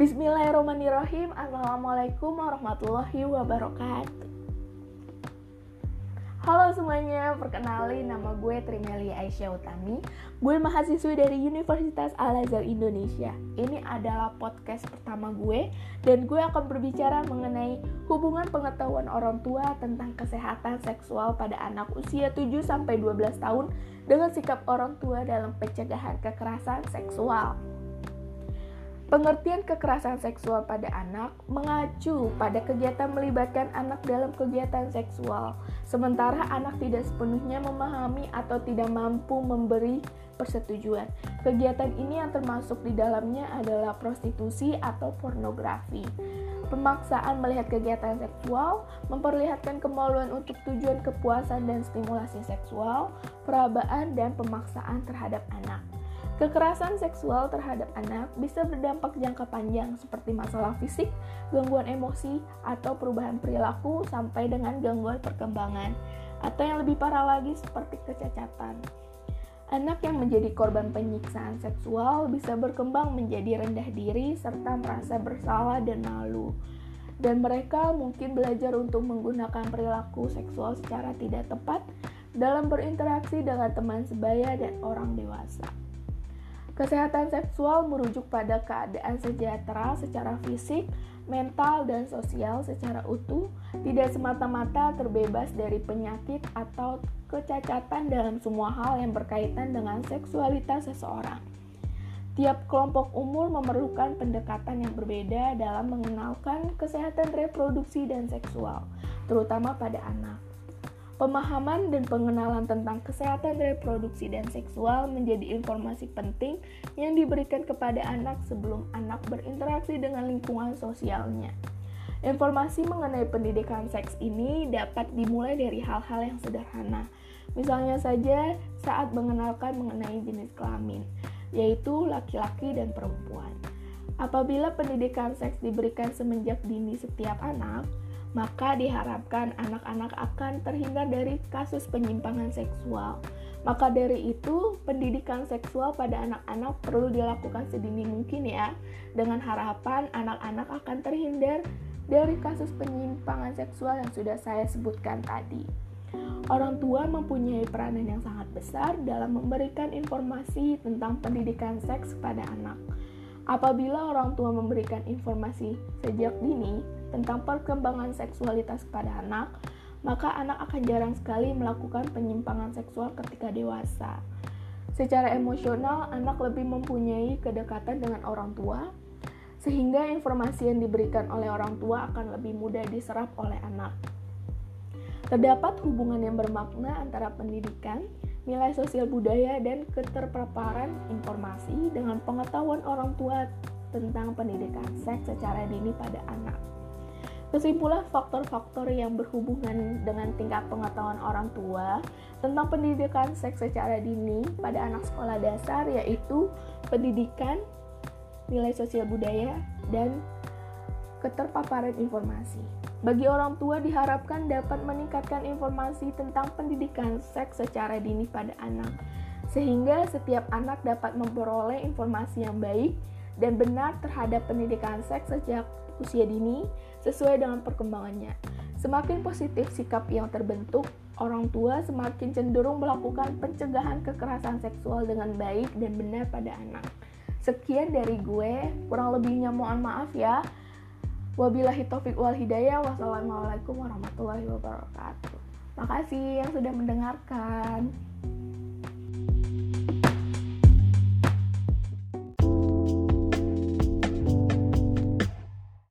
Bismillahirrahmanirrahim. Assalamualaikum warahmatullahi wabarakatuh. Halo semuanya, perkenalin nama gue Trimeli Aisyah Utami. Gue mahasiswi dari Universitas Al-Azhar Indonesia. Ini adalah podcast pertama gue Dan gue akan berbicara mengenai hubungan pengetahuan orang tua tentang kesehatan seksual pada anak usia 7-12 tahun Dengan sikap orang tua dalam pencegahan kekerasan seksual Pengertian kekerasan seksual pada anak mengacu pada kegiatan melibatkan anak dalam kegiatan seksual, sementara anak tidak sepenuhnya memahami atau tidak mampu memberi persetujuan. Kegiatan ini yang termasuk di dalamnya adalah prostitusi atau pornografi. Pemaksaan melihat kegiatan seksual memperlihatkan kemaluan untuk tujuan kepuasan dan stimulasi seksual, perabaan, dan pemaksaan terhadap anak. Kekerasan seksual terhadap anak bisa berdampak jangka panjang seperti masalah fisik, gangguan emosi, atau perubahan perilaku sampai dengan gangguan perkembangan, atau yang lebih parah lagi seperti kecacatan. Anak yang menjadi korban penyiksaan seksual bisa berkembang menjadi rendah diri serta merasa bersalah dan malu. Dan mereka mungkin belajar untuk menggunakan perilaku seksual secara tidak tepat dalam berinteraksi dengan teman sebaya dan orang dewasa. Kesehatan seksual merujuk pada keadaan sejahtera secara fisik, mental, dan sosial secara utuh, tidak semata-mata terbebas dari penyakit atau kecacatan dalam semua hal yang berkaitan dengan seksualitas seseorang. Tiap kelompok umur memerlukan pendekatan yang berbeda dalam mengenalkan kesehatan reproduksi dan seksual, terutama pada anak. Pemahaman dan pengenalan tentang kesehatan reproduksi dan seksual menjadi informasi penting yang diberikan kepada anak sebelum anak berinteraksi dengan lingkungan sosialnya. Informasi mengenai pendidikan seks ini dapat dimulai dari hal-hal yang sederhana. Misalnya saja saat mengenalkan mengenai jenis kelamin, yaitu laki-laki dan perempuan. Apabila pendidikan seks diberikan semenjak dini setiap anak, maka diharapkan anak-anak akan terhindar dari kasus penyimpangan seksual. Maka dari itu, pendidikan seksual pada anak-anak perlu dilakukan sedini mungkin ya, dengan harapan anak-anak akan terhindar dari kasus penyimpangan seksual yang sudah saya sebutkan tadi. Orang tua mempunyai peranan yang sangat besar dalam memberikan informasi tentang pendidikan seks pada anak. Apabila orang tua memberikan informasi sejak dini, tentang perkembangan seksualitas pada anak, maka anak akan jarang sekali melakukan penyimpangan seksual ketika dewasa. Secara emosional, anak lebih mempunyai kedekatan dengan orang tua, sehingga informasi yang diberikan oleh orang tua akan lebih mudah diserap oleh anak. Terdapat hubungan yang bermakna antara pendidikan, nilai sosial budaya, dan keterpaparan informasi dengan pengetahuan orang tua tentang pendidikan seks secara dini pada anak. Kesimpulan faktor-faktor yang berhubungan dengan tingkat pengetahuan orang tua tentang pendidikan seks secara dini pada anak sekolah dasar yaitu pendidikan, nilai sosial budaya, dan keterpaparan informasi. Bagi orang tua diharapkan dapat meningkatkan informasi tentang pendidikan seks secara dini pada anak, sehingga setiap anak dapat memperoleh informasi yang baik dan benar terhadap pendidikan seks sejak usia dini sesuai dengan perkembangannya. Semakin positif sikap yang terbentuk, orang tua semakin cenderung melakukan pencegahan kekerasan seksual dengan baik dan benar pada anak. Sekian dari gue, kurang lebihnya mohon maaf ya. Wabillahi taufik wal hidayah. Wassalamualaikum warahmatullahi wabarakatuh. Makasih yang sudah mendengarkan.